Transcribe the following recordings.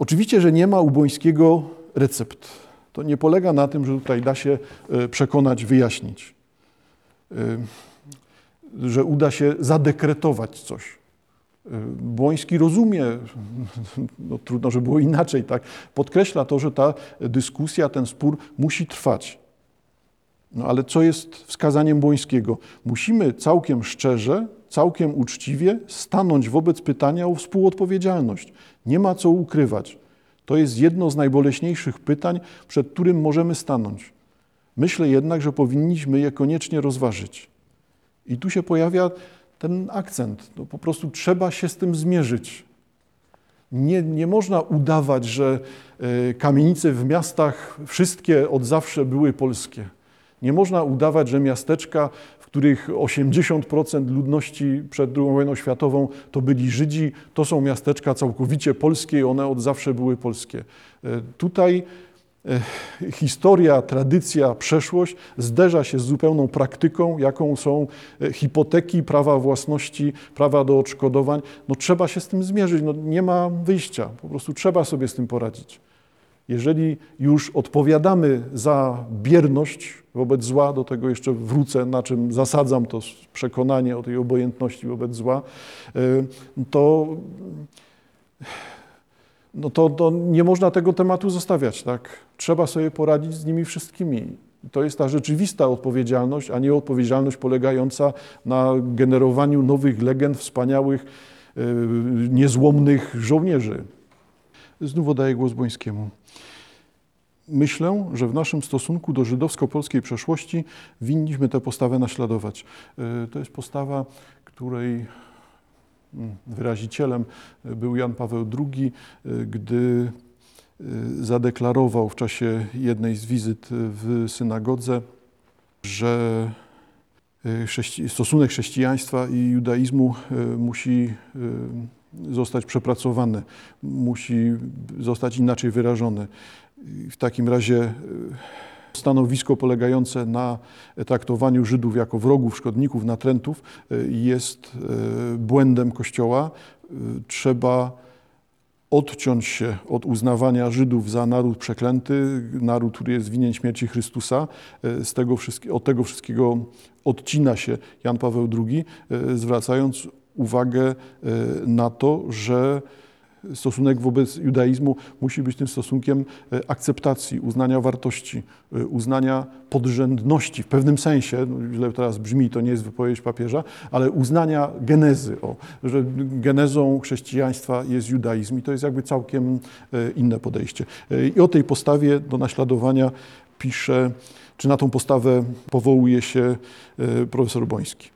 Oczywiście, że nie ma u Bońskiego recept. To nie polega na tym, że tutaj da się e, przekonać, wyjaśnić, e, że uda się zadekretować coś. E, Błoński rozumie, no trudno, żeby było inaczej, tak? podkreśla to, że ta dyskusja, ten spór musi trwać. No ale co jest wskazaniem Błońskiego? Musimy całkiem szczerze, całkiem uczciwie stanąć wobec pytania o współodpowiedzialność. Nie ma co ukrywać. To jest jedno z najboleśniejszych pytań, przed którym możemy stanąć. Myślę jednak, że powinniśmy je koniecznie rozważyć. I tu się pojawia ten akcent. No po prostu trzeba się z tym zmierzyć. Nie, nie można udawać, że e, kamienice w miastach wszystkie od zawsze były polskie. Nie można udawać, że miasteczka, w których 80% ludności przed II wojną światową to byli Żydzi, to są miasteczka całkowicie polskie i one od zawsze były polskie. E, tutaj e, historia, tradycja, przeszłość zderza się z zupełną praktyką, jaką są e, hipoteki, prawa własności, prawa do odszkodowań. No trzeba się z tym zmierzyć, no nie ma wyjścia, po prostu trzeba sobie z tym poradzić. Jeżeli już odpowiadamy za bierność wobec zła, do tego jeszcze wrócę, na czym zasadzam to przekonanie o tej obojętności wobec zła, y, to, no to, to nie można tego tematu zostawiać. Tak? Trzeba sobie poradzić z nimi wszystkimi. To jest ta rzeczywista odpowiedzialność, a nie odpowiedzialność polegająca na generowaniu nowych legend, wspaniałych, y, niezłomnych żołnierzy. Znów oddaję głos Błońskiemu. Myślę, że w naszym stosunku do żydowsko-polskiej przeszłości winniśmy tę postawę naśladować. E, to jest postawa, której mm, wyrazicielem był Jan Paweł II, e, gdy e, zadeklarował w czasie jednej z wizyt w synagodze, że stosunek chrześcijaństwa i judaizmu musi zostać przepracowany, musi zostać inaczej wyrażony. W takim razie e, stanowisko polegające na traktowaniu Żydów jako wrogów, szkodników, natrętów e, jest e, błędem Kościoła. Trzeba odciąć się od uznawania Żydów za naród przeklęty, naród, który jest winien śmierci Chrystusa. Z tego od tego wszystkiego odcina się Jan Paweł II, zwracając uwagę na to, że stosunek wobec judaizmu musi być tym stosunkiem e, akceptacji, uznania wartości, e, uznania podrzędności w pewnym sensie, no źle teraz brzmi, to nie jest wypowiedź papieża, ale uznania genezy, o, że genezą chrześcijaństwa jest judaizm i to jest jakby całkiem e, inne podejście. I o tej postawie do naśladowania pisze, czy na tą postawę powołuje się profesor Boński.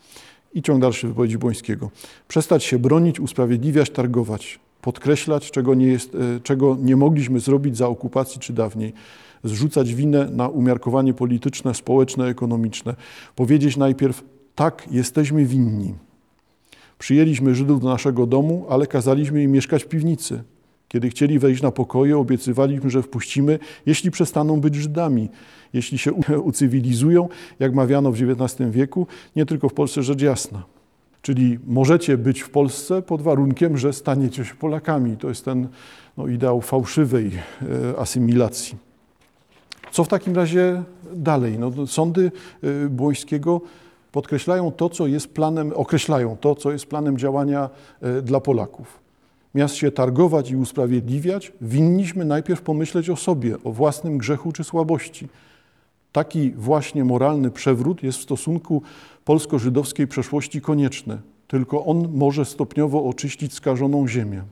I ciąg dalszy wypowiedzi Bońskiego. Przestać się bronić, usprawiedliwiać, targować podkreślać, czego nie, jest, e, czego nie mogliśmy zrobić za okupacji czy dawniej, zrzucać winę na umiarkowanie polityczne, społeczne, ekonomiczne, powiedzieć najpierw tak, jesteśmy winni. Przyjęliśmy Żydów do naszego domu, ale kazaliśmy im mieszkać w piwnicy. Kiedy chcieli wejść na pokoje, obiecywaliśmy, że wpuścimy, jeśli przestaną być Żydami, jeśli się ucywilizują, jak mawiano w XIX wieku, nie tylko w Polsce rzecz jasna. Czyli możecie być w Polsce pod warunkiem, że staniecie się Polakami. To jest ten no, ideał fałszywej e, asymilacji. Co w takim razie dalej? No, sądy e, Błońskiego podkreślają to, co jest planem, określają to, co jest planem działania e, dla Polaków. Miast się targować i usprawiedliwiać, winniśmy najpierw pomyśleć o sobie, o własnym grzechu czy słabości. Taki właśnie moralny przewrót jest w stosunku polsko-żydowskiej przeszłości konieczny. Tylko on może stopniowo oczyścić skażoną ziemię.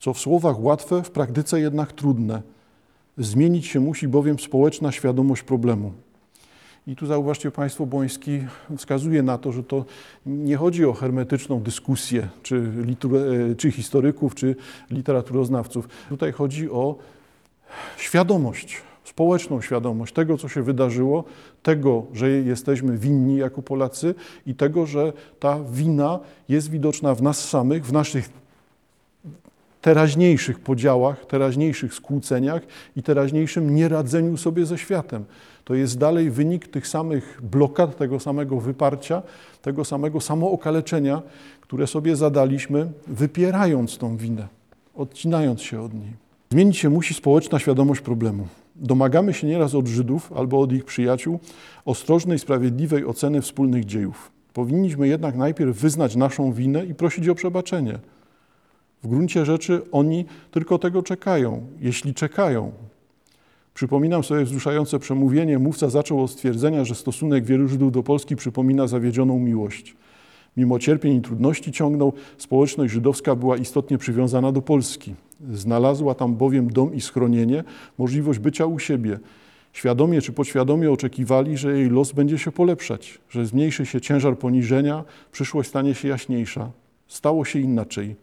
Co w słowach łatwe, w praktyce jednak trudne. Zmienić się musi bowiem społeczna świadomość problemu. I tu zauważcie Państwo, Boński wskazuje na to, że to nie chodzi o hermetyczną dyskusję, czy, czy historyków, czy literaturoznawców. Tutaj chodzi o świadomość społeczną świadomość tego, co się wydarzyło, tego, że jesteśmy winni jako Polacy i tego, że ta wina jest widoczna w nas samych, w naszych teraźniejszych podziałach, teraźniejszych skłóceniach i teraźniejszym nieradzeniu sobie ze światem. To jest dalej wynik tych samych blokad, tego samego wyparcia, tego samego samookaleczenia, które sobie zadaliśmy, wypierając tą winę. odcinając się od niej. Zmienić się musi społeczna świadomość problemu. Domagamy się nieraz od Żydów albo od ich przyjaciół ostrożnej, sprawiedliwej oceny wspólnych dziejów. Powinniśmy jednak najpierw wyznać naszą winę i prosić o przebaczenie. W gruncie rzeczy oni tylko tego czekają, jeśli czekają. Przypominam sobie wzruszające przemówienie. Mówca zaczął od stwierdzenia, że stosunek wielu Żydów do Polski przypomina zawiedzioną miłość. Mimo cierpień i trudności ciągnął, społeczność żydowska była istotnie przywiązana do Polski. Znalazła tam bowiem dom i schronienie, możliwość bycia u siebie. Świadomie czy podświadomie oczekiwali, że jej los będzie się polepszać, że zmniejszy się ciężar poniżenia, przyszłość stanie się jaśniejsza. Stało się inaczej.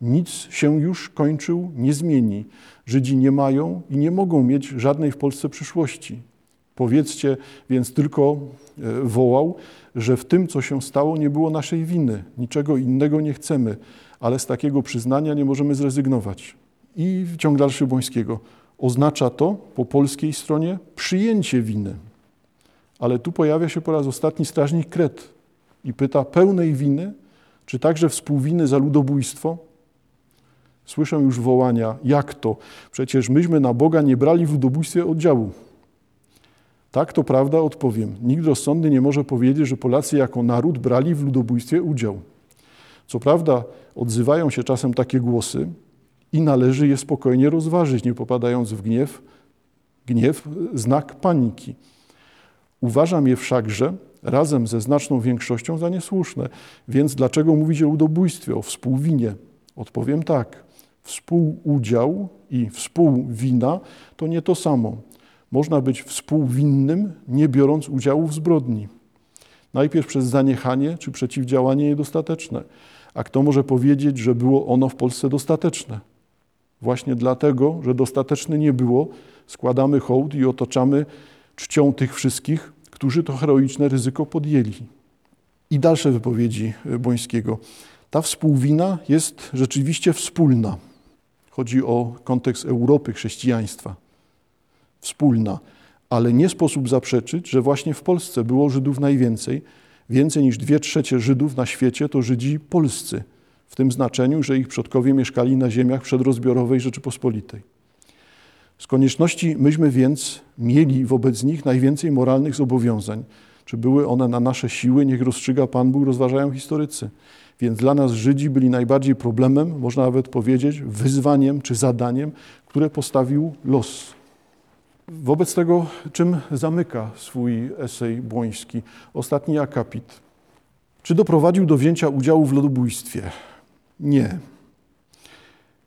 Nic się już kończył nie zmieni. Żydzi nie mają i nie mogą mieć żadnej w Polsce przyszłości. Powiedzcie więc tylko, e, wołał, że w tym, co się stało, nie było naszej winy. Niczego innego nie chcemy, ale z takiego przyznania nie możemy zrezygnować. I ciąg dalszy Bońskiego. Oznacza to po polskiej stronie przyjęcie winy. Ale tu pojawia się po raz ostatni strażnik Kret i pyta pełnej winy, czy także współwiny za ludobójstwo? Słyszę już wołania, jak to? Przecież myśmy na Boga nie brali w ludobójstwie oddziału. Tak, to prawda, odpowiem. Nikt rozsądny nie może powiedzieć, że Polacy jako naród brali w ludobójstwie udział. Co prawda, odzywają się czasem takie głosy i należy je spokojnie rozważyć, nie popadając w gniew. Gniew znak paniki. Uważam je wszakże razem ze znaczną większością za niesłuszne. Więc dlaczego mówić o ludobójstwie, o współwinie? Odpowiem tak. Współudział i współwina to nie to samo. Można być współwinnym, nie biorąc udziału w zbrodni. Najpierw przez zaniechanie czy przeciwdziałanie niedostateczne. A kto może powiedzieć, że było ono w Polsce dostateczne? Właśnie dlatego, że dostateczne nie było, składamy hołd i otaczamy czcią tych wszystkich, którzy to heroiczne ryzyko podjęli. I dalsze wypowiedzi Bońskiego. Ta współwina jest rzeczywiście wspólna. Chodzi o kontekst Europy, chrześcijaństwa. Wspólna. Ale nie sposób zaprzeczyć, że właśnie w Polsce było Żydów najwięcej. Więcej niż dwie trzecie Żydów na świecie to Żydzi polscy. W tym znaczeniu, że ich przodkowie mieszkali na ziemiach przedrozbiorowej Rzeczypospolitej. Z konieczności myśmy więc mieli wobec nich najwięcej moralnych zobowiązań. Czy były one na nasze siły, niech rozstrzyga Pan Bóg, rozważają historycy. Więc dla nas Żydzi byli najbardziej problemem, można nawet powiedzieć, wyzwaniem czy zadaniem, które postawił los. Wobec tego, czym zamyka swój esej Błoński, ostatni akapit? Czy doprowadził do wzięcia udziału w ludobójstwie? Nie.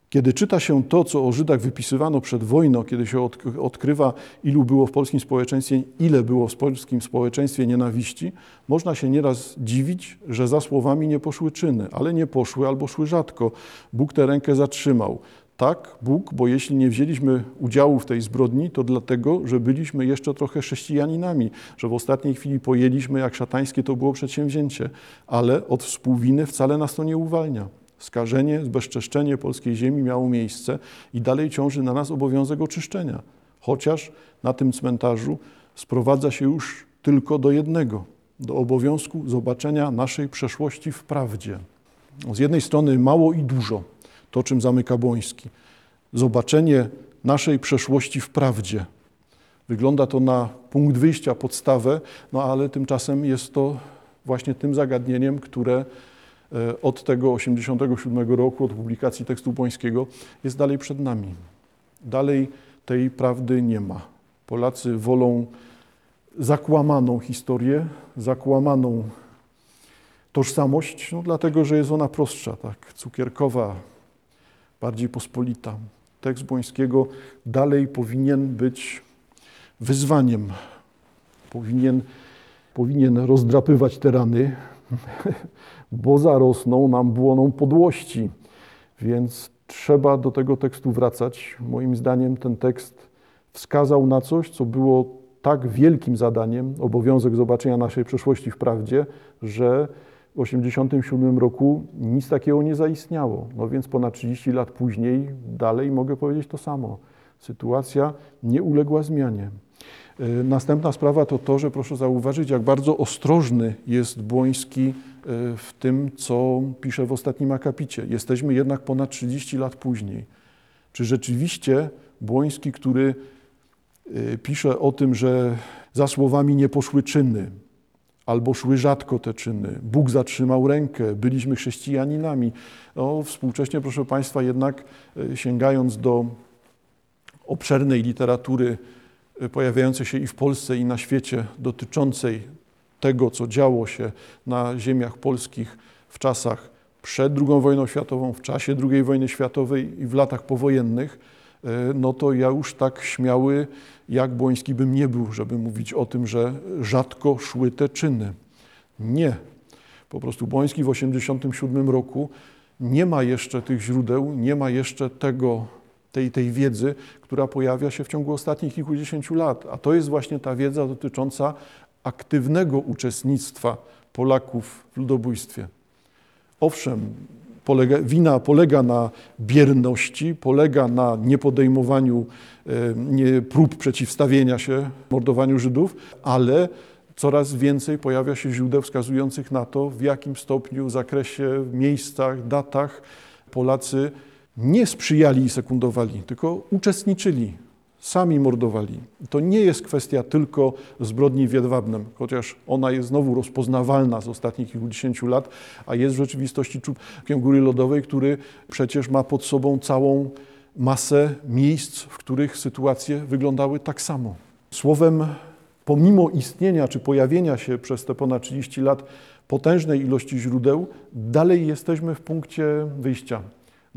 Kiedy czyta się to, co o Żydach wypisywano przed wojną, kiedy się odkrywa, ilu było w polskim społeczeństwie, ile było w polskim społeczeństwie nienawiści, można się nieraz dziwić, że za słowami nie poszły czyny, ale nie poszły albo szły rzadko. Bóg tę rękę zatrzymał. Tak, Bóg, bo jeśli nie wzięliśmy udziału w tej zbrodni, to dlatego, że byliśmy jeszcze trochę chrześcijaninami, że w ostatniej chwili pojęliśmy, jak szatańskie to było przedsięwzięcie, ale od współwiny wcale nas to nie uwalnia. Skażenie, zbezczeszczenie polskiej ziemi miało miejsce i dalej ciąży na nas obowiązek oczyszczenia. Chociaż na tym cmentarzu sprowadza się już tylko do jednego, do obowiązku zobaczenia naszej przeszłości w prawdzie. Z jednej strony mało i dużo, to czym zamyka Błoński. Zobaczenie naszej przeszłości w prawdzie. Wygląda to na punkt wyjścia, podstawę, no ale tymczasem jest to właśnie tym zagadnieniem, które E, od tego 87 roku, od publikacji tekstu Błońskiego, jest dalej przed nami. Dalej tej prawdy nie ma. Polacy wolą zakłamaną historię, zakłamaną tożsamość, no dlatego, że jest ona prostsza, tak, cukierkowa, bardziej pospolita. Tekst Błońskiego dalej powinien być wyzwaniem, powinien, powinien rozdrapywać te rany, bo zarosną nam błoną podłości. Więc trzeba do tego tekstu wracać. Moim zdaniem ten tekst wskazał na coś, co było tak wielkim zadaniem, obowiązek zobaczenia naszej przeszłości w prawdzie, że w 1987 roku nic takiego nie zaistniało. No więc ponad 30 lat później dalej mogę powiedzieć to samo. Sytuacja nie uległa zmianie. E, następna sprawa to to, że proszę zauważyć, jak bardzo ostrożny jest Błoński w tym, co pisze w ostatnim akapicie. Jesteśmy jednak ponad 30 lat później. Czy rzeczywiście Błoński, który y, pisze o tym, że za słowami nie poszły czyny, albo szły rzadko te czyny. Bóg zatrzymał rękę, byliśmy chrześcijaninami. No, współcześnie, proszę Państwa, jednak y, sięgając do obszernej literatury y, pojawiającej się i w Polsce, i na świecie, dotyczącej tego, co działo się na ziemiach polskich w czasach przed II wojną światową, w czasie II wojny światowej i w latach powojennych, e, no to ja już tak śmiały jak Błoński bym nie był, żeby mówić o tym, że rzadko szły te czyny. Nie. Po prostu Błoński w 1987 roku nie ma jeszcze tych źródeł, nie ma jeszcze tego, tej, tej wiedzy, która pojawia się w ciągu ostatnich kilkudziesięciu lat. A to jest właśnie ta wiedza dotycząca aktywnego uczestnictwa Polaków w ludobójstwie. Owszem, polega, wina polega na bierności, polega na niepodejmowaniu e, nie, prób przeciwstawienia się mordowaniu Żydów, ale coraz więcej pojawia się źródeł wskazujących na to, w jakim stopniu, zakresie, miejscach, datach Polacy nie sprzyjali i sekundowali, tylko uczestniczyli sami mordowali. To nie jest kwestia tylko zbrodni w Jedwabnem, chociaż ona jest znowu rozpoznawalna z ostatnich kilkudziesięciu lat, a jest w rzeczywistości czubkiem Góry Lodowej, który przecież ma pod sobą całą masę miejsc, w których sytuacje wyglądały tak samo. Słowem, pomimo istnienia czy pojawienia się przez te ponad 30 lat potężnej ilości źródeł, dalej jesteśmy w punkcie wyjścia.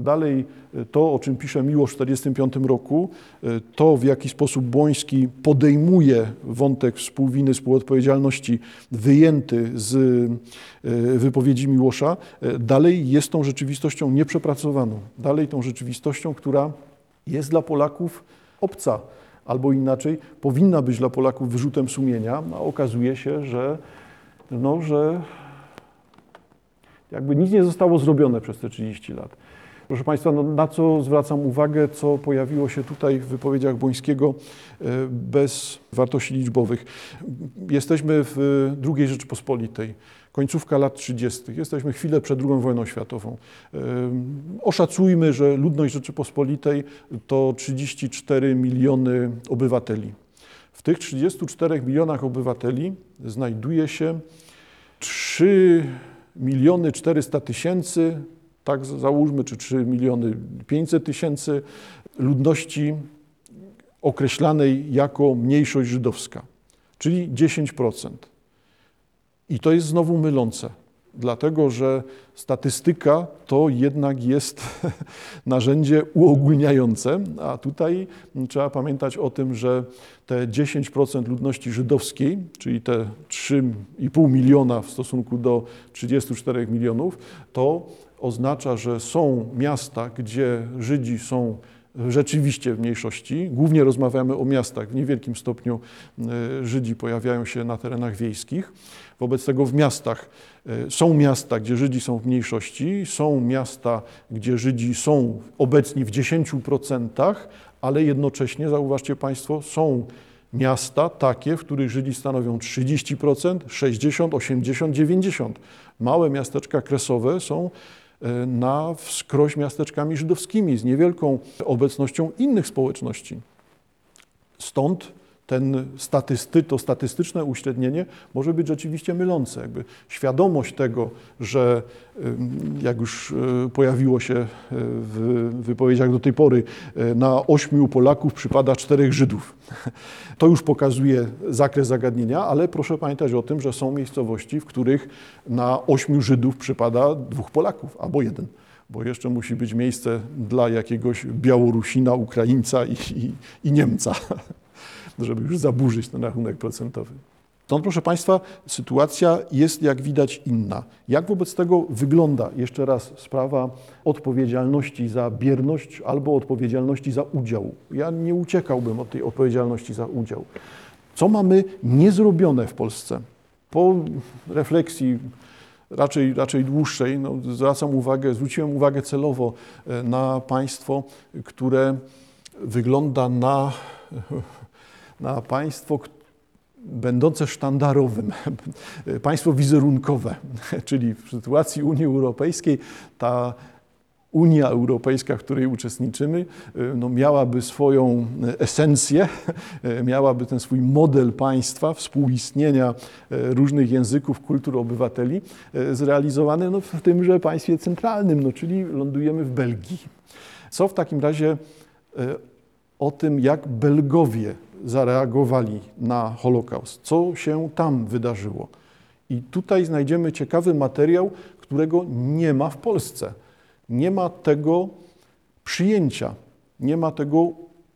Dalej e, to, o czym pisze Miłosz w 1945 roku, e, to w jaki sposób Błoński podejmuje wątek współwiny, współodpowiedzialności wyjęty z e, wypowiedzi Miłosza, dalej jest tą rzeczywistością nieprzepracowaną. Dalej tą rzeczywistością, która jest dla Polaków obca, albo inaczej powinna być dla Polaków wyrzutem sumienia, a okazuje się, że, no, że jakby nic nie zostało zrobione przez te 30 lat. Proszę Państwa, no, na co zwracam uwagę, co pojawiło się tutaj w wypowiedziach Bońskiego e, bez wartości liczbowych. Jesteśmy w II Rzeczypospolitej końcówka lat 30. Jesteśmy chwilę przed II wojną światową. E, oszacujmy, że ludność Rzeczypospolitej to 34 miliony obywateli. W tych 34 milionach obywateli znajduje się 3 miliony 400 tysięcy tak załóżmy, czy 3 miliony 500 tysięcy ludności określanej jako mniejszość żydowska, czyli 10%. I to jest znowu mylące dlatego że statystyka to jednak jest narzędzie uogólniające, a tutaj trzeba pamiętać o tym, że te 10% ludności żydowskiej, czyli te 3,5 miliona w stosunku do 34 milionów, to oznacza, że są miasta, gdzie Żydzi są rzeczywiście w mniejszości. Głównie rozmawiamy o miastach. W niewielkim stopniu e, Żydzi pojawiają się na terenach wiejskich. Wobec tego w miastach e, są miasta, gdzie Żydzi są w mniejszości, są miasta, gdzie Żydzi są obecni w 10%, ale jednocześnie, zauważcie Państwo, są miasta takie, w których Żydzi stanowią 30%, 60%, 80%, 90%. Małe miasteczka kresowe są na wskroś miasteczkami żydowskimi z niewielką obecnością innych społeczności. Stąd ten statysty, to statystyczne uśrednienie może być rzeczywiście mylące. Jakby świadomość tego, że jak już e, pojawiło się e, w wypowiedziach do tej pory, e, na ośmiu Polaków przypada czterech Żydów. To już pokazuje zakres zagadnienia, ale proszę pamiętać o tym, że są miejscowości, w których na ośmiu Żydów przypada dwóch Polaków albo jeden bo jeszcze musi być miejsce dla jakiegoś Białorusina, Ukraińca i, i, i Niemca. Żeby już zaburzyć ten rachunek procentowy. Stąd, proszę Państwa, sytuacja jest jak widać inna. Jak wobec tego wygląda jeszcze raz sprawa odpowiedzialności za bierność albo odpowiedzialności za udział? Ja nie uciekałbym od tej odpowiedzialności za udział. Co mamy niezrobione w Polsce? Po refleksji raczej, raczej dłuższej, no, zwracam uwagę, zwróciłem uwagę celowo e, na państwo, które wygląda na na państwo, będące sztandarowym, państwo wizerunkowe, czyli w sytuacji Unii Europejskiej ta Unia Europejska, w której uczestniczymy, no miałaby swoją esencję, miałaby ten swój model państwa, współistnienia różnych języków, kultur obywateli, zrealizowany no, w tymże państwie centralnym, no, czyli lądujemy w Belgii. Co w takim razie o tym, jak Belgowie zareagowali na Holokaust, co się tam wydarzyło. I tutaj znajdziemy ciekawy materiał, którego nie ma w Polsce. Nie ma tego przyjęcia, nie ma tego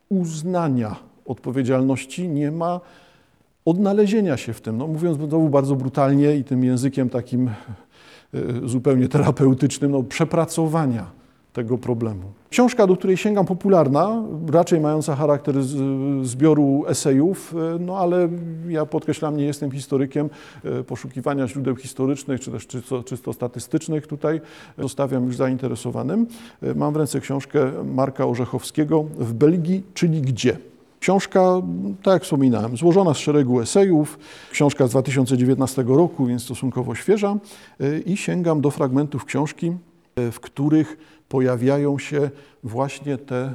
uznania odpowiedzialności, nie ma odnalezienia się w tym. No, mówiąc znowu bardzo brutalnie i tym językiem takim e, zupełnie terapeutycznym, no, przepracowania tego problemu. Książka, do której sięgam, popularna, raczej mająca charakter zbioru esejów, e, no ale ja podkreślam, nie jestem historykiem e, poszukiwania źródeł historycznych czy też czysto, czysto statystycznych. Tutaj zostawiam już zainteresowanym. E, mam w ręce książkę Marka Orzechowskiego w Belgii, czyli gdzie. Książka, tak jak wspominałem, złożona z szeregu esejów, książka z 2019 roku, więc stosunkowo świeża i sięgam do fragmentów książki, w których pojawiają się właśnie te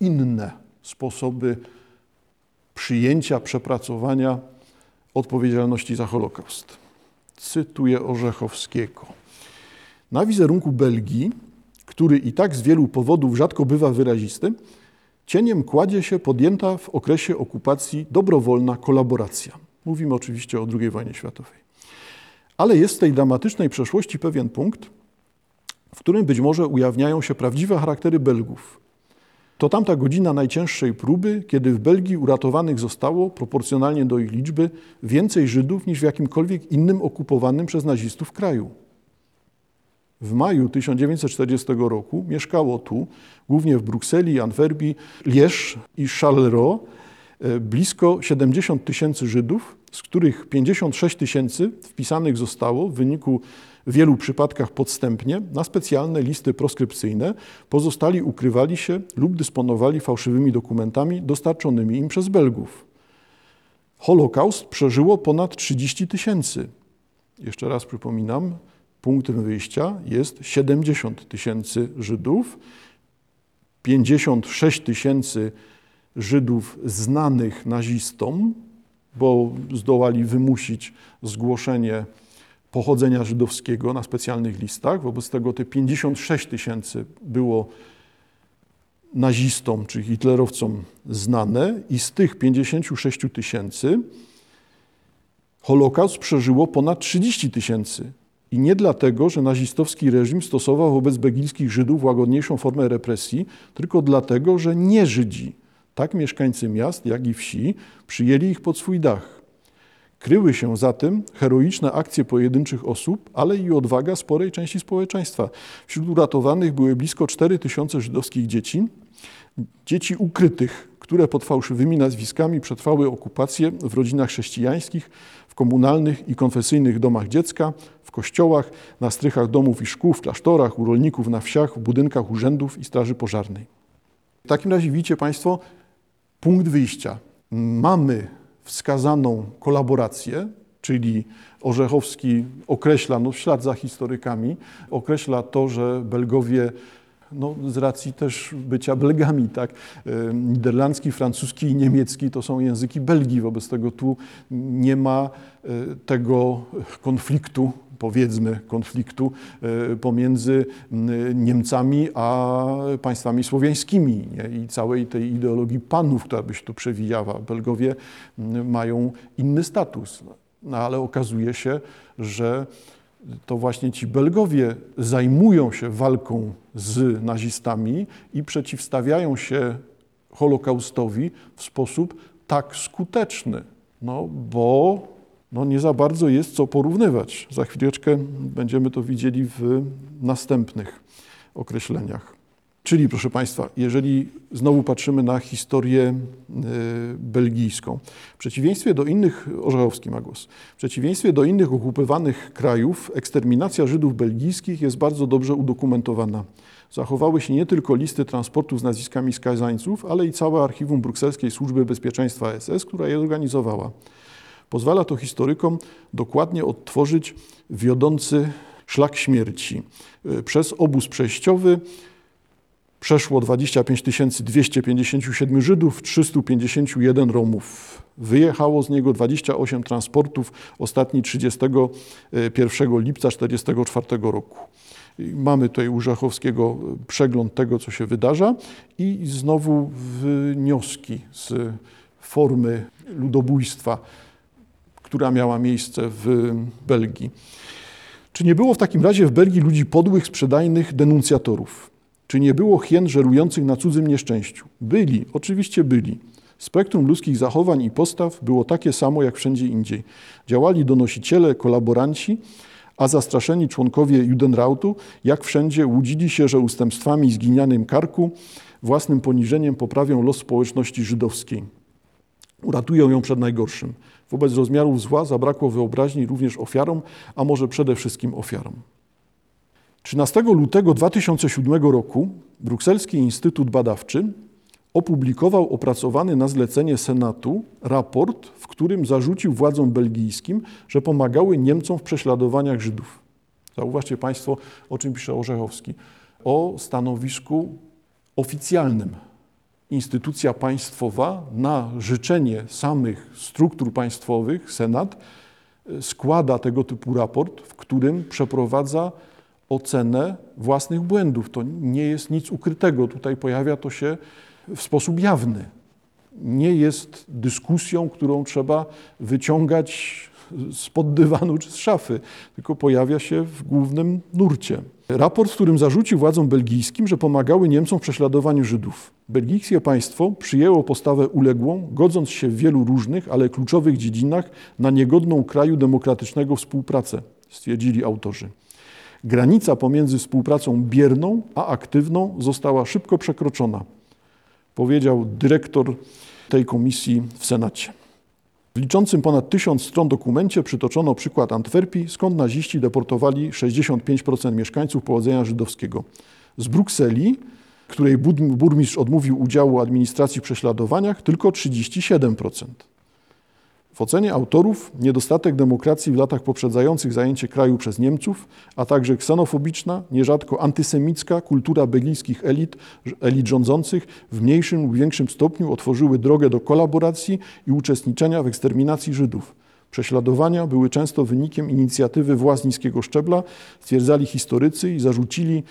inne sposoby przyjęcia, przepracowania odpowiedzialności za Holokaust. Cytuję Orzechowskiego. Na wizerunku Belgii, który i tak z wielu powodów rzadko bywa wyrazisty, cieniem kładzie się podjęta w okresie okupacji dobrowolna kolaboracja. Mówimy oczywiście o II wojnie światowej. Ale jest w tej dramatycznej przeszłości pewien punkt, w którym być może ujawniają się prawdziwe charaktery Belgów. To tamta godzina najcięższej próby, kiedy w Belgii uratowanych zostało, proporcjonalnie do ich liczby, więcej Żydów niż w jakimkolwiek innym okupowanym przez nazistów kraju. W maju 1940 roku mieszkało tu, głównie w Brukseli, Antwerpii, Liège i Charleroi, e, blisko 70 tysięcy Żydów, z których 56 tysięcy wpisanych zostało w wyniku w wielu przypadkach podstępnie na specjalne listy proskrypcyjne, pozostali ukrywali się lub dysponowali fałszywymi dokumentami dostarczonymi im przez Belgów. Holokaust przeżyło ponad 30 tysięcy. Jeszcze raz przypominam, punktem wyjścia jest 70 tysięcy Żydów, 56 tysięcy Żydów znanych nazistom, bo zdołali wymusić zgłoszenie pochodzenia żydowskiego na specjalnych listach. Wobec tego te 56 tysięcy było nazistom czy hitlerowcom znane i z tych 56 tysięcy Holokaust przeżyło ponad 30 tysięcy. I nie dlatego, że nazistowski reżim stosował wobec belgijskich Żydów łagodniejszą formę represji, tylko dlatego, że nie Żydzi, tak mieszkańcy miast, jak i wsi, przyjęli ich pod swój dach. Kryły się za tym heroiczne akcje pojedynczych osób, ale i odwaga sporej części społeczeństwa. Wśród uratowanych były blisko 4 tysiące żydowskich dzieci, dzieci ukrytych, które pod fałszywymi nazwiskami przetrwały okupację w rodzinach chrześcijańskich, w komunalnych i konfesyjnych domach dziecka, w kościołach, na strychach domów i szkół, w klasztorach, u rolników na wsiach, w budynkach urzędów i straży pożarnej. W takim razie widzicie Państwo punkt wyjścia. Mamy wskazaną kolaborację, czyli Orzechowski określa, no w ślad za historykami, określa to, że Belgowie no, z racji też bycia Belgami, tak? E, niderlandzki, francuski i niemiecki to są języki Belgii, wobec tego tu nie ma e, tego konfliktu powiedzmy, konfliktu e, pomiędzy Niemcami a państwami słowiańskimi nie? i całej tej ideologii panów, która by się tu przewijała. Belgowie mają inny status, no, ale okazuje się, że to właśnie ci Belgowie zajmują się walką z nazistami i przeciwstawiają się Holokaustowi w sposób tak skuteczny, no bo no nie za bardzo jest co porównywać. Za chwileczkę będziemy to widzieli w następnych określeniach. Czyli, proszę Państwa, jeżeli znowu patrzymy na historię e, belgijską, w przeciwieństwie do innych, Orzechowski ma głos, w przeciwieństwie do innych okupowanych krajów, eksterminacja Żydów belgijskich jest bardzo dobrze udokumentowana. Zachowały się nie tylko listy transportów z nazwiskami skazańców, ale i całe archiwum brukselskiej Służby Bezpieczeństwa SS, która je organizowała. Pozwala to historykom dokładnie odtworzyć wiodący szlak śmierci. Y, Przez obóz przejściowy przeszło 25 257 Żydów, 351 Romów. Wyjechało z niego 28 transportów, ostatni 31 lipca 1944 roku. Mamy tutaj u Żachowskiego przegląd tego, co się wydarza i znowu wnioski z formy ludobójstwa, która miała miejsce w Belgii. Czy nie było w takim razie w Belgii ludzi podłych, sprzedajnych, denuncjatorów? Czy nie było hien żerujących na cudzym nieszczęściu? Byli, oczywiście byli. Spektrum ludzkich zachowań i postaw było takie samo jak wszędzie indziej. Działali donosiciele, kolaboranci, a zastraszeni członkowie Judenrautu, jak wszędzie, łudzili się, że ustępstwami i zginianym karku, własnym poniżeniem poprawią los społeczności żydowskiej. Uratują ją przed najgorszym. Wobec rozmiarów zła zabrakło wyobraźni również ofiarom, a może przede wszystkim ofiarom. 13 lutego 2007 roku Brukselski Instytut Badawczy opublikował opracowany na zlecenie Senatu raport, w którym zarzucił władzom belgijskim, że pomagały Niemcom w prześladowaniach Żydów. Zauważcie Państwo, o czym pisze Orzechowski. O stanowisku oficjalnym. Instytucja państwowa na życzenie samych struktur państwowych, Senat, składa tego typu raport, w którym przeprowadza ocenę własnych błędów. To nie jest nic ukrytego. Tutaj pojawia to się w sposób jawny. Nie jest dyskusją, którą trzeba wyciągać spod dywanu czy z szafy, tylko pojawia się w głównym nurcie. Raport, w którym zarzucił władzom belgijskim, że pomagały Niemcom w prześladowaniu Żydów. Belgijskie państwo przyjęło postawę uległą, godząc się w wielu różnych, ale kluczowych dziedzinach na niegodną kraju demokratycznego współpracę, stwierdzili autorzy. Granica pomiędzy współpracą bierną a aktywną została szybko przekroczona, powiedział dyrektor tej komisji w Senacie. W liczącym ponad tysiąc stron dokumencie przytoczono przykład Antwerpii, skąd naziści deportowali 65% mieszkańców pochodzenia żydowskiego. Z Brukseli, której burmistrz odmówił udziału administracji w prześladowaniach, tylko 37%. W ocenie autorów niedostatek demokracji w latach poprzedzających zajęcie kraju przez Niemców, a także ksenofobiczna, nierzadko antysemicka kultura belgijskich elit, elit rządzących w mniejszym lub większym stopniu otworzyły drogę do kolaboracji i uczestniczenia w eksterminacji Żydów. Prześladowania były często wynikiem inicjatywy władz niskiego szczebla, stwierdzali historycy i zarzucili,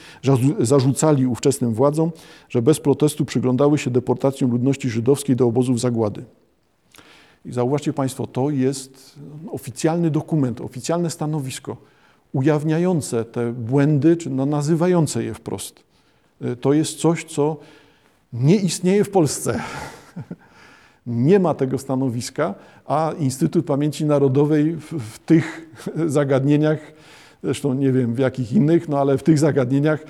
zarzucali ówczesnym władzom, że bez protestu przyglądały się deportacjom ludności żydowskiej do obozów zagłady. I zauważcie Państwo, to jest oficjalny dokument, oficjalne stanowisko ujawniające te błędy, czy no nazywające je wprost. To jest coś, co nie istnieje w Polsce. Nie ma tego stanowiska, a Instytut Pamięci Narodowej w, w tych zagadnieniach Zresztą nie wiem w jakich innych, no ale w tych zagadnieniach,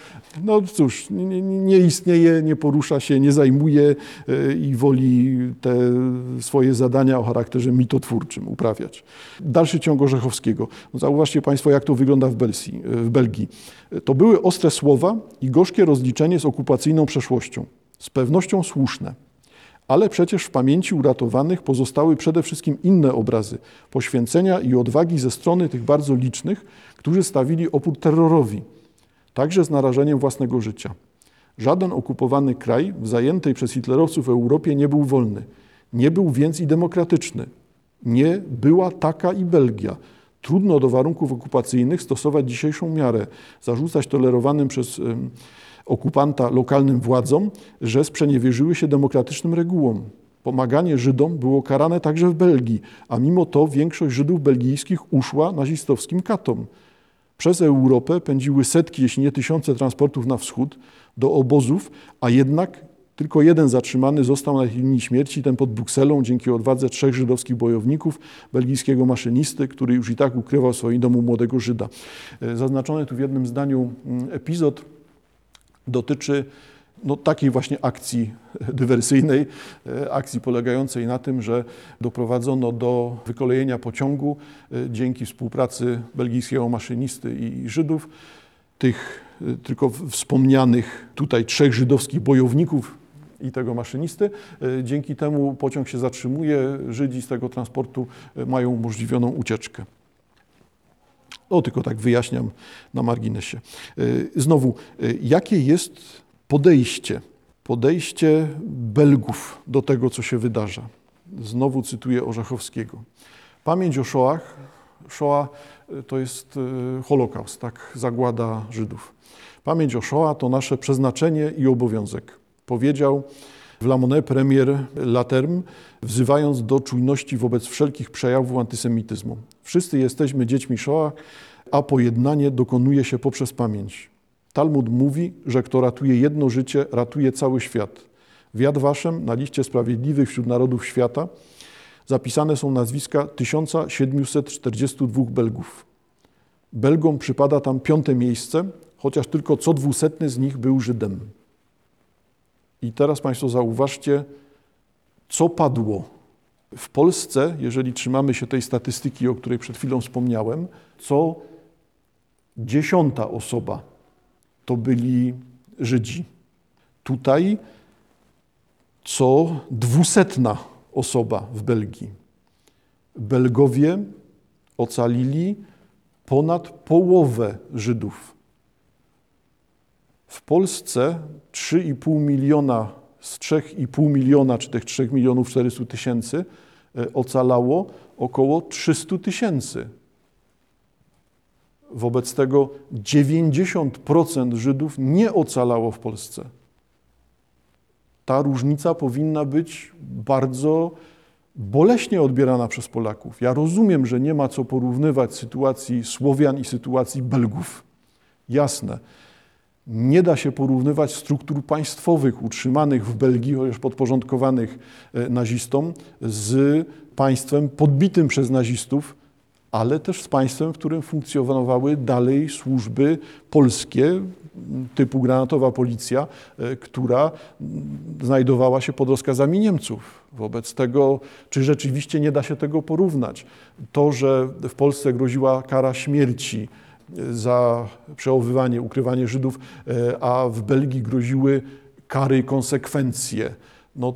no cóż, nie, nie istnieje, nie porusza się, nie zajmuje e, i woli te swoje zadania o charakterze mitotwórczym uprawiać. Dalszy ciąg Orzechowskiego. No zauważcie Państwo, jak to wygląda w, Belgii. w Belgii. To były ostre słowa i gorzkie rozliczenie z okupacyjną przeszłością. Z pewnością słuszne. Ale przecież w pamięci uratowanych pozostały przede wszystkim inne obrazy poświęcenia i odwagi ze strony tych bardzo licznych, którzy stawili opór terrorowi, także z narażeniem własnego życia. Żaden okupowany kraj w zajętej przez hitlerowców Europie nie był wolny. Nie był więc i demokratyczny. Nie była taka i Belgia. Trudno do warunków okupacyjnych stosować dzisiejszą miarę, zarzucać tolerowanym przez okupanta lokalnym władzom, że sprzeniewierzyły się demokratycznym regułom. Pomaganie Żydom było karane także w Belgii, a mimo to większość Żydów belgijskich uszła nazistowskim katom. Przez Europę pędziły setki, jeśli nie tysiące transportów na wschód do obozów, a jednak tylko jeden zatrzymany został na linii śmierci, ten pod Brukselą, dzięki odwadze trzech żydowskich bojowników, belgijskiego maszynisty, który już i tak ukrywał w swoim domu młodego Żyda. Zaznaczony tu w jednym zdaniu mm, epizod dotyczy no, takiej właśnie akcji dywersyjnej, e, akcji polegającej na tym, że doprowadzono do wykolejenia pociągu e, dzięki współpracy belgijskiego maszynisty i Żydów. Tych e, tylko wspomnianych tutaj trzech żydowskich bojowników i tego maszynisty. Dzięki temu pociąg się zatrzymuje, Żydzi z tego transportu mają umożliwioną ucieczkę. O, tylko tak wyjaśniam na marginesie. E, Znowu, e, jakie jest podejście, podejście Belgów do tego, co się wydarza? Znowu cytuję Orzechowskiego. Pamięć o Shoah, Shoah e, to jest Holokaust, tak, zagłada Żydów. Pamięć o Shoah to nasze przeznaczenie i obowiązek, powiedział w La Monnaie premier Laterme, wzywając do czujności wobec wszelkich przejawów antysemityzmu. Wszyscy jesteśmy dziećmi Shoah, a pojednanie dokonuje się poprzez pamięć. Talmud mówi, że kto ratuje jedno życie, ratuje cały świat. W Yad Vashem, na liście sprawiedliwych wśród narodów świata, zapisane są nazwiska 1742 Belgów. Belgom przypada tam piąte miejsce, chociaż tylko co dwusetny z nich był Żydem. I teraz Państwo zauważcie, co padło. W Polsce, jeżeli trzymamy się tej statystyki, o której przed chwilą wspomniałem, co dziesiąta osoba to byli Żydzi. Tutaj co dwusetna osoba w Belgii. Belgowie ocalili ponad połowę Żydów. W Polsce 3,5 miliona z 3,5 miliona, czy tych 3 milionów 400 tysięcy e, ocalało około 300 tysięcy. Wobec tego 90% Żydów nie ocalało w Polsce. Ta różnica powinna być bardzo boleśnie odbierana przez Polaków. Ja rozumiem, że nie ma co porównywać sytuacji Słowian i sytuacji Belgów. Jasne. Nie da się porównywać struktur państwowych utrzymanych w Belgii, chociaż podporządkowanych e, nazistom, z państwem podbitym przez nazistów, ale też z państwem, w którym funkcjonowały dalej służby polskie, typu granatowa policja, e, która znajdowała się pod rozkazami Niemców. Wobec tego, czy rzeczywiście nie da się tego porównać? To, że w Polsce groziła kara śmierci za przechowywanie, ukrywanie Żydów, e, a w Belgii groziły kary i konsekwencje, no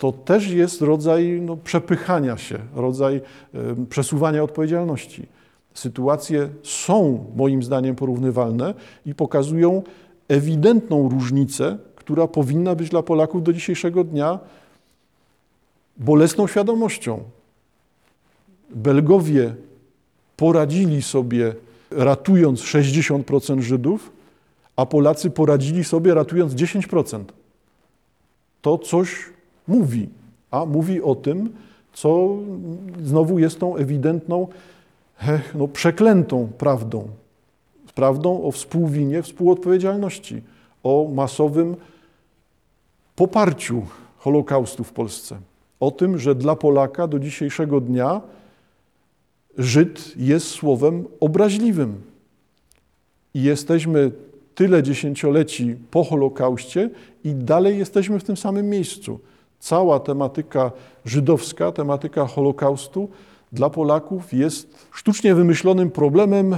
to też jest rodzaj no, przepychania się, rodzaj y, przesuwania odpowiedzialności. Sytuacje są moim zdaniem porównywalne i pokazują ewidentną różnicę, która powinna być dla Polaków do dzisiejszego dnia bolesną świadomością. Belgowie poradzili sobie ratując 60% Żydów, a Polacy poradzili sobie ratując 10%. To coś mówi, a mówi o tym, co znowu jest tą ewidentną, no, przeklętą prawdą. Prawdą o współwinie, współodpowiedzialności, o masowym poparciu Holokaustu w Polsce. O tym, że dla Polaka do dzisiejszego dnia Żyd jest słowem obraźliwym. I jesteśmy tyle dziesięcioleci po Holokauście i dalej jesteśmy w tym samym miejscu cała tematyka żydowska, tematyka Holokaustu dla Polaków jest sztucznie wymyślonym problemem,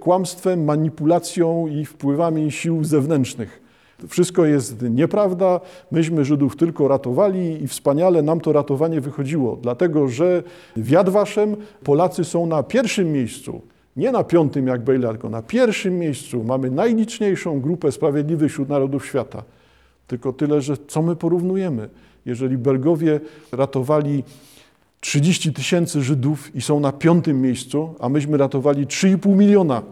kłamstwem, manipulacją i wpływami sił zewnętrznych. Wszystko jest nieprawda, myśmy Żydów tylko ratowali i wspaniale nam to ratowanie wychodziło, dlatego że w Yad Vashem Polacy są na pierwszym miejscu, nie na piątym jak Bejla, tylko na pierwszym miejscu. Mamy najliczniejszą grupę sprawiedliwych wśród narodów świata. Tylko tyle, że co my porównujemy? Jeżeli Belgowie ratowali 30 tysięcy Żydów i są na piątym miejscu, a myśmy ratowali 3,5 miliona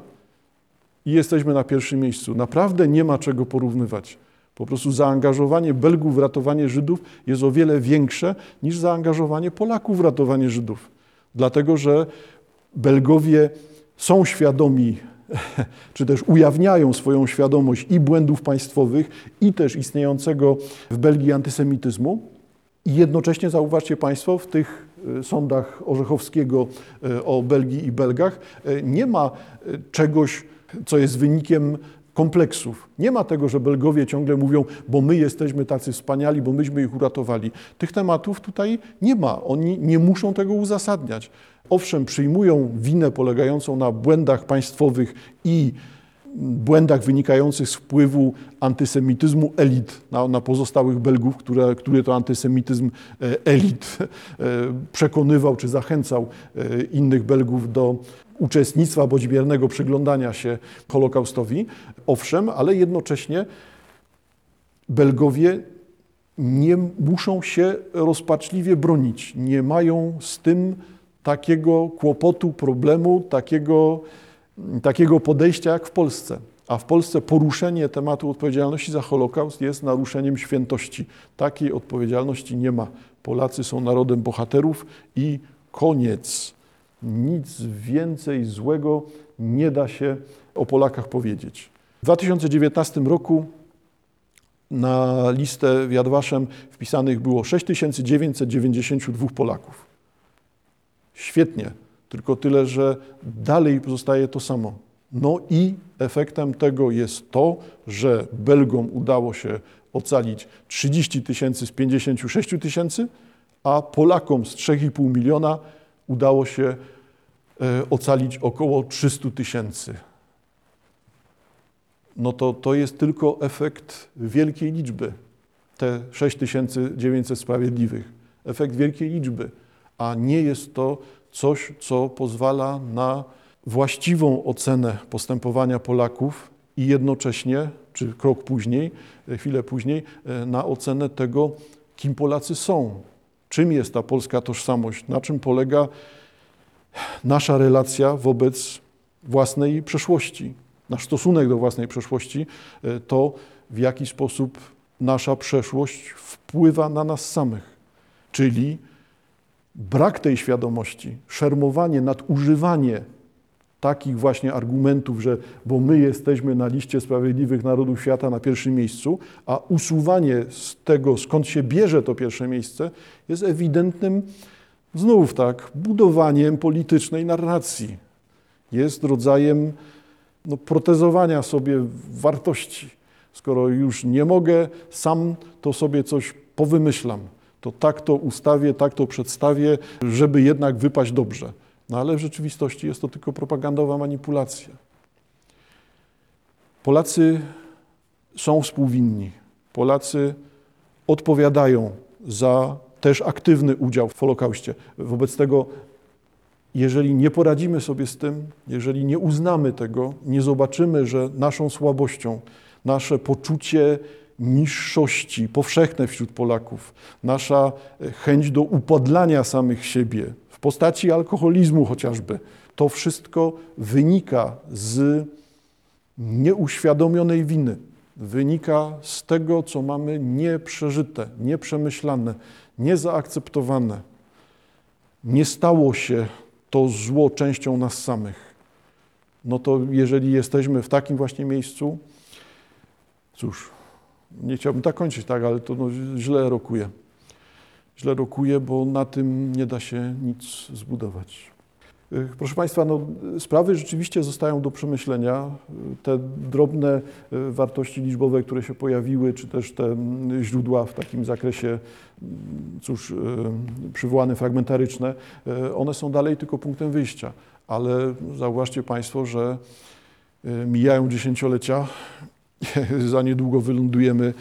i jesteśmy na pierwszym miejscu. Naprawdę nie ma czego porównywać. Po prostu zaangażowanie Belgów w ratowanie Żydów jest o wiele większe niż zaangażowanie Polaków w ratowanie Żydów. Dlatego, że Belgowie są świadomi czy też ujawniają swoją świadomość i błędów państwowych, i też istniejącego w Belgii antysemityzmu. I jednocześnie zauważcie Państwo, w tych e, sądach Orzechowskiego e, o Belgii i Belgach e, nie ma czegoś, co jest wynikiem kompleksów. Nie ma tego, że Belgowie ciągle mówią, bo my jesteśmy tacy wspaniali, bo myśmy ich uratowali. Tych tematów tutaj nie ma. Oni nie muszą tego uzasadniać owszem, przyjmują winę polegającą na błędach państwowych i błędach wynikających z wpływu antysemityzmu elit na, na pozostałych Belgów, które, który to antysemityzm e, elit e, przekonywał czy zachęcał e, innych Belgów do uczestnictwa bądź biernego przyglądania się Holokaustowi. Owszem, ale jednocześnie Belgowie nie muszą się rozpaczliwie bronić, nie mają z tym takiego kłopotu, problemu, takiego, takiego podejścia jak w Polsce. A w Polsce poruszenie tematu odpowiedzialności za Holokaust jest naruszeniem świętości. Takiej odpowiedzialności nie ma. Polacy są narodem bohaterów i koniec. Nic więcej złego nie da się o Polakach powiedzieć. W 2019 roku na listę Jadwaszem wpisanych było 6992 Polaków. Świetnie, tylko tyle, że dalej pozostaje to samo. No i efektem tego jest to, że Belgom udało się ocalić 30 tysięcy z 56 tysięcy, a Polakom z 3,5 miliona udało się e, ocalić około 300 tysięcy. No to to jest tylko efekt wielkiej liczby, te 6900 sprawiedliwych. Efekt wielkiej liczby, a nie jest to coś, co pozwala na właściwą ocenę postępowania Polaków i jednocześnie, czy krok później, chwilę później, na ocenę tego, kim Polacy są, czym jest ta polska tożsamość, na czym polega nasza relacja wobec własnej przeszłości, nasz stosunek do własnej przeszłości, to w jaki sposób nasza przeszłość wpływa na nas samych. Czyli brak tej świadomości, szermowanie, nadużywanie takich właśnie argumentów, że bo my jesteśmy na liście sprawiedliwych narodów świata na pierwszym miejscu, a usuwanie z tego, skąd się bierze to pierwsze miejsce, jest ewidentnym znów tak, budowaniem politycznej narracji. Jest rodzajem no, protezowania sobie wartości. Skoro już nie mogę sam, to sobie coś powymyślam. To tak to ustawię, tak to przedstawię, żeby jednak wypaść dobrze. No ale w rzeczywistości jest to tylko propagandowa manipulacja. Polacy są współwinni. Polacy odpowiadają za też aktywny udział w Holokauście. Wobec tego, jeżeli nie poradzimy sobie z tym, jeżeli nie uznamy tego, nie zobaczymy, że naszą słabością, nasze poczucie niższości powszechne wśród Polaków, nasza chęć do upodlania samych siebie, w postaci alkoholizmu chociażby. To wszystko wynika z nieuświadomionej winy. Wynika z tego, co mamy nieprzeżyte, nieprzemyślane, niezaakceptowane. Nie stało się to zło częścią nas samych. No to jeżeli jesteśmy w takim właśnie miejscu, cóż, nie chciałbym tak kończyć, tak, ale to no, źle rokuje źle rokuje, bo na tym nie da się nic zbudować. Y, proszę Państwa, no, sprawy rzeczywiście zostają do przemyślenia. Te drobne y, wartości liczbowe, które się pojawiły, czy też te mm, źródła w takim zakresie, mm, cóż, y, przywołane fragmentaryczne, one są dalej tylko punktem wyjścia. Ale zauważcie Państwo, że mijają dziesięciolecia, za niedługo wylądujemy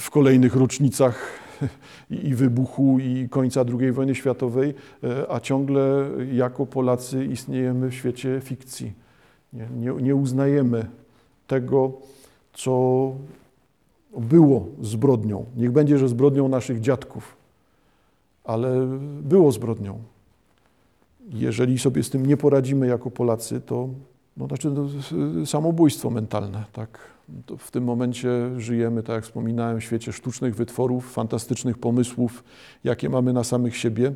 w kolejnych rocznicach i wybuchu i końca II wojny światowej, e, a ciągle jako Polacy istniejemy w świecie fikcji. Nie, nie, nie uznajemy tego, co było zbrodnią. Niech będzie, że zbrodnią naszych dziadków, ale było zbrodnią. Jeżeli sobie z tym nie poradzimy jako Polacy, to no, znaczy, to samobójstwo mentalne, tak? W tym momencie żyjemy, tak jak wspominałem, w świecie sztucznych wytworów, fantastycznych pomysłów, jakie mamy na samych siebie,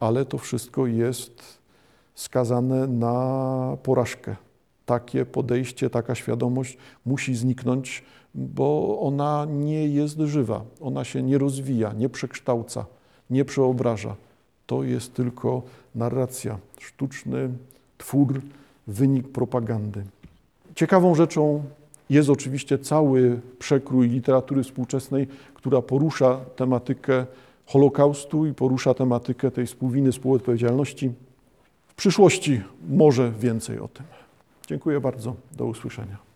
ale to wszystko jest skazane na porażkę. Takie podejście, taka świadomość musi zniknąć, bo ona nie jest żywa, ona się nie rozwija, nie przekształca, nie przeobraża. To jest tylko narracja, sztuczny twór, wynik propagandy. Ciekawą rzeczą jest oczywiście cały przekrój literatury współczesnej, która porusza tematykę Holokaustu i porusza tematykę tej współwiny, współodpowiedzialności. W przyszłości może więcej o tym. Dziękuję bardzo. Do usłyszenia.